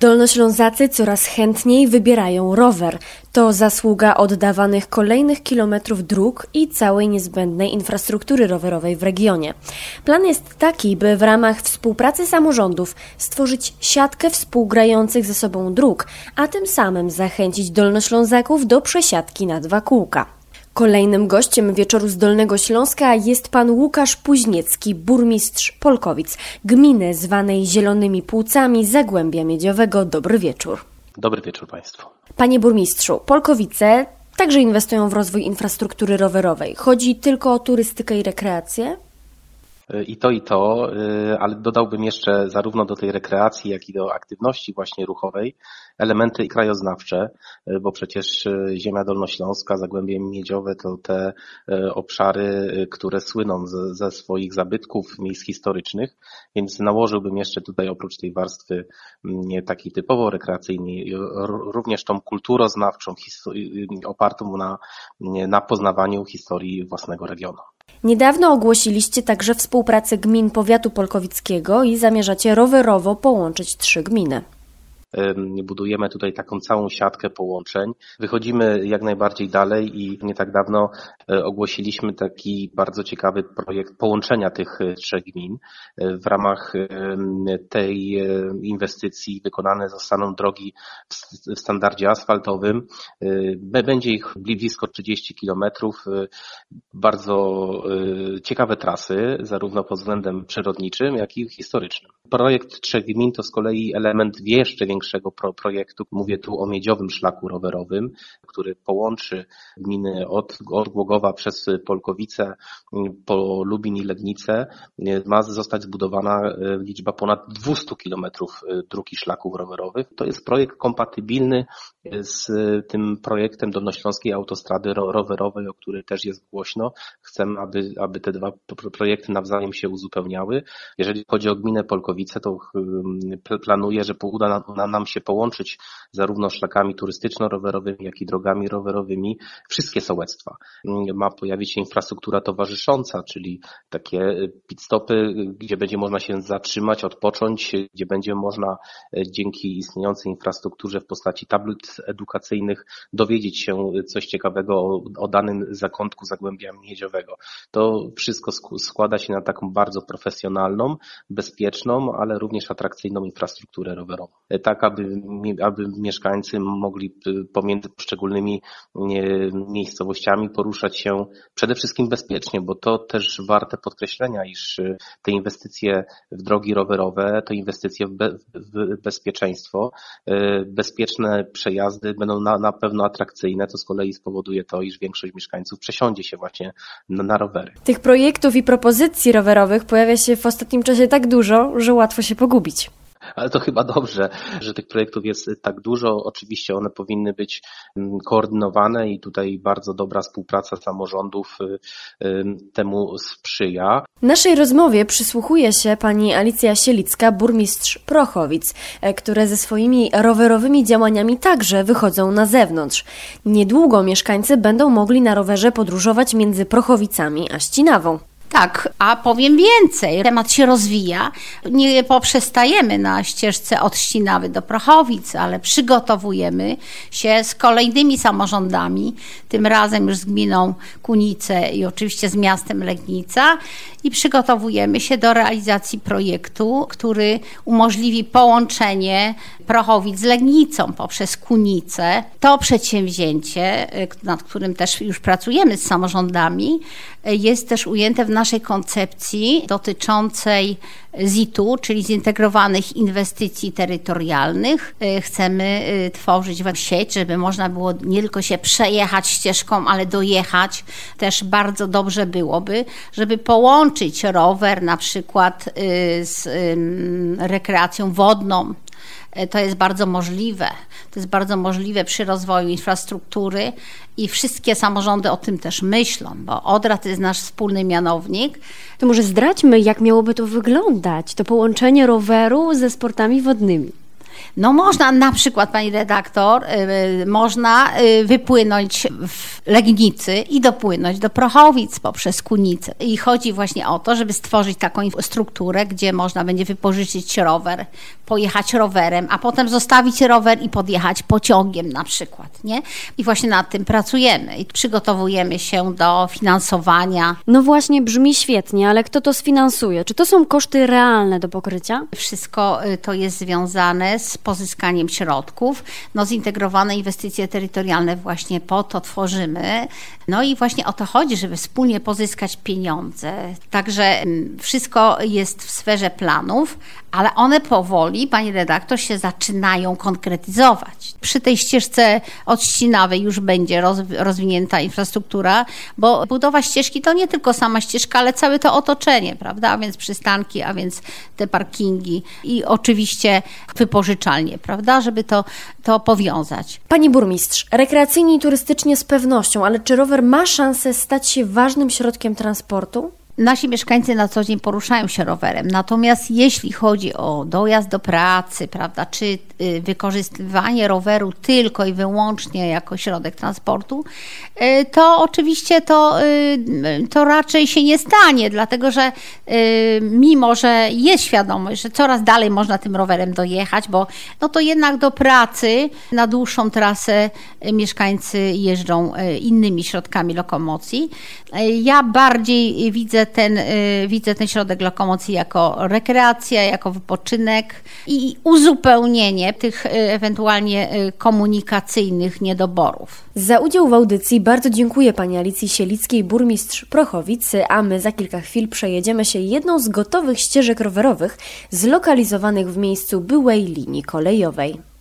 Dolnoślązacy coraz chętniej wybierają rower. To zasługa oddawanych kolejnych kilometrów dróg i całej niezbędnej infrastruktury rowerowej w regionie. Plan jest taki, by w ramach współpracy samorządów stworzyć siatkę współgrających ze sobą dróg, a tym samym zachęcić Dolnoślązaków do przesiadki na dwa kółka. Kolejnym gościem wieczoru z Dolnego Śląska jest pan Łukasz Puźniecki, burmistrz Polkowic, gminy zwanej Zielonymi Płucami Zagłębia Miedziowego. Dobry wieczór. Dobry wieczór Państwu. Panie burmistrzu, Polkowice także inwestują w rozwój infrastruktury rowerowej. Chodzi tylko o turystykę i rekreację? I to, i to, y, ale dodałbym jeszcze zarówno do tej rekreacji, jak i do aktywności właśnie ruchowej elementy krajoznawcze, y, bo przecież y, ziemia dolnośląska, Zagłębie Miedziowe to te obszary, które słyną ze swoich zabytków miejsc historycznych, więc nałożyłbym jeszcze tutaj oprócz tej warstwy mm, takiej typowo rekreacyjnej, również tą kulturoznawczą, opartą na, na poznawaniu historii własnego regionu. Niedawno ogłosiliście także współpracę gmin powiatu polkowickiego i zamierzacie rowerowo połączyć trzy gminy budujemy tutaj taką całą siatkę połączeń. Wychodzimy jak najbardziej dalej i nie tak dawno e, ogłosiliśmy taki bardzo ciekawy projekt połączenia tych e, trzech gmin. E, w ramach tej inwestycji wykonane zostaną drogi w standardzie asfaltowym. Będzie ich blisko 30 kilometrów. Bardzo ciekawe trasy, zarówno pod względem przyrodniczym, jak i historycznym. Projekt trzech gmin to z kolei element jeszcze większego większego pro projektu. Mówię tu o miedziowym szlaku rowerowym, który połączy gminy od, od Głogowa przez Polkowice po Lubin i Legnice. Ma zostać zbudowana e, liczba ponad 200 kilometrów e, dróg i szlaków rowerowych. To jest projekt kompatybilny z tym projektem Dolnośląskiej Autostrady Rowerowej, o której też jest głośno. Chcemy, aby, aby te dwa projekty nawzajem się uzupełniały. Jeżeli chodzi o gminę Polkowice, to planuję, że uda nam się połączyć zarówno szlakami turystyczno-rowerowymi, jak i drogami rowerowymi wszystkie sołectwa. Ma pojawić się infrastruktura towarzysząca, czyli takie pit stopy, gdzie będzie można się zatrzymać, odpocząć, gdzie będzie można dzięki istniejącej infrastrukturze w postaci tablet edukacyjnych dowiedzieć się coś ciekawego o, o danym zakątku Zagłębia Miedziowego. To wszystko składa się na taką bardzo profesjonalną, bezpieczną, ale również atrakcyjną infrastrukturę rowerową. Tak, aby, aby mieszkańcy mogli pomiędzy poszczególnymi miejscowościami poruszać się przede wszystkim bezpiecznie, bo to też warte podkreślenia, iż te inwestycje w drogi rowerowe to inwestycje w, be, w bezpieczeństwo, bezpieczne przejazdy przejazdy będą na, na pewno atrakcyjne, to z kolei spowoduje to, iż większość mieszkańców przesiądzie się właśnie na, na rowery. Tych projektów i propozycji rowerowych pojawia się w ostatnim czasie tak dużo, że łatwo się pogubić. Ale to chyba dobrze, że tych projektów jest tak dużo. Oczywiście one powinny być mm, koordynowane i tutaj bardzo dobra współpraca samorządów y, temu sprzyja. Naszej rozmowie przysłuchuje się pani Alicja Sielicka, burmistrz Prochowic, e, które ze swoimi rowerowymi działaniami także wychodzą na zewnątrz. Niedługo mieszkańcy będą mogli na rowerze podróżować między Prochowicami a Ścinawą. Tak, a powiem więcej. Temat się rozwija. Nie poprzestajemy na ścieżce od Ścinawy do Prochowic, ale przygotowujemy się z kolejnymi samorządami, tym razem już z gminą Kunice i oczywiście z miastem Legnica i przygotowujemy się do realizacji projektu, który umożliwi połączenie Prochowic z Legnicą poprzez Kunicę. To przedsięwzięcie, nad którym też już pracujemy z samorządami, jest też ujęte w naszej koncepcji dotyczącej ZIT-u, czyli Zintegrowanych Inwestycji Terytorialnych. E, chcemy tworzyć sieć, żeby można było nie tylko się przejechać ścieżką, ale dojechać. Też bardzo dobrze byłoby, żeby połączyć rower na przykład z rekreacją wodną, to jest bardzo możliwe. To jest bardzo możliwe przy rozwoju infrastruktury i wszystkie samorządy o tym też myślą, bo Odra to jest nasz wspólny mianownik. To może zdradźmy, jak miałoby to wyglądać, to połączenie roweru ze sportami wodnymi. No można na przykład, pani redaktor, yy, można yy, wypłynąć w Legnicy i dopłynąć do Prochowic poprzez Kunicę. I chodzi właśnie o to, żeby stworzyć taką strukturę, gdzie można będzie wypożyczyć rower, pojechać rowerem, a potem zostawić rower i podjechać pociągiem na przykład, nie? I właśnie nad tym pracujemy i przygotowujemy się do finansowania. No właśnie, brzmi świetnie, ale kto to sfinansuje? Czy to są koszty realne do pokrycia? Wszystko y, to jest związane z pozyskaniem środków. No zintegrowane inwestycje terytorialne właśnie po to tworzymy. No i właśnie o to chodzi, żeby wspólnie pozyskać pieniądze. Także mm, wszystko jest w sferze planów, ale one powoli, pani redaktor, się zaczynają konkretyzować. Przy tej ścieżce odcinawej już będzie rozwinięta infrastruktura, bo budowa ścieżki to nie tylko sama ścieżka, ale całe to otoczenie, prawda? A więc przystanki, a więc te parkingi i oczywiście wypożyczalnie, prawda? Żeby to, to powiązać. Pani burmistrz, rekreacyjnie i turystycznie z pewnością, ale czy rower ma szansę stać się ważnym środkiem transportu? Nasi mieszkańcy na co dzień poruszają się rowerem, natomiast jeśli chodzi o dojazd do pracy, prawda, czy y, wykorzystywanie roweru tylko i wyłącznie jako środek transportu, y, to oczywiście to, y, to raczej się nie stanie, dlatego że mimo, że jest świadomość, że coraz dalej można tym rowerem dojechać, bo no to jednak do pracy na dłuższą trasę mieszkańcy jeżdżą innymi środkami lokomocji. Ja bardziej widzę ten, y, widzę ten środek lokomocji jako rekreacja, jako wypoczynek i uzupełnienie tych y, ewentualnie y, komunikacyjnych niedoborów. Za udział w audycji bardzo dziękuję pani Alicji Sielickiej, burmistrz Prochowicy, a my za kilka chwil przejedziemy się jedną z gotowych ścieżek rowerowych zlokalizowanych w miejscu byłej linii kolejowej.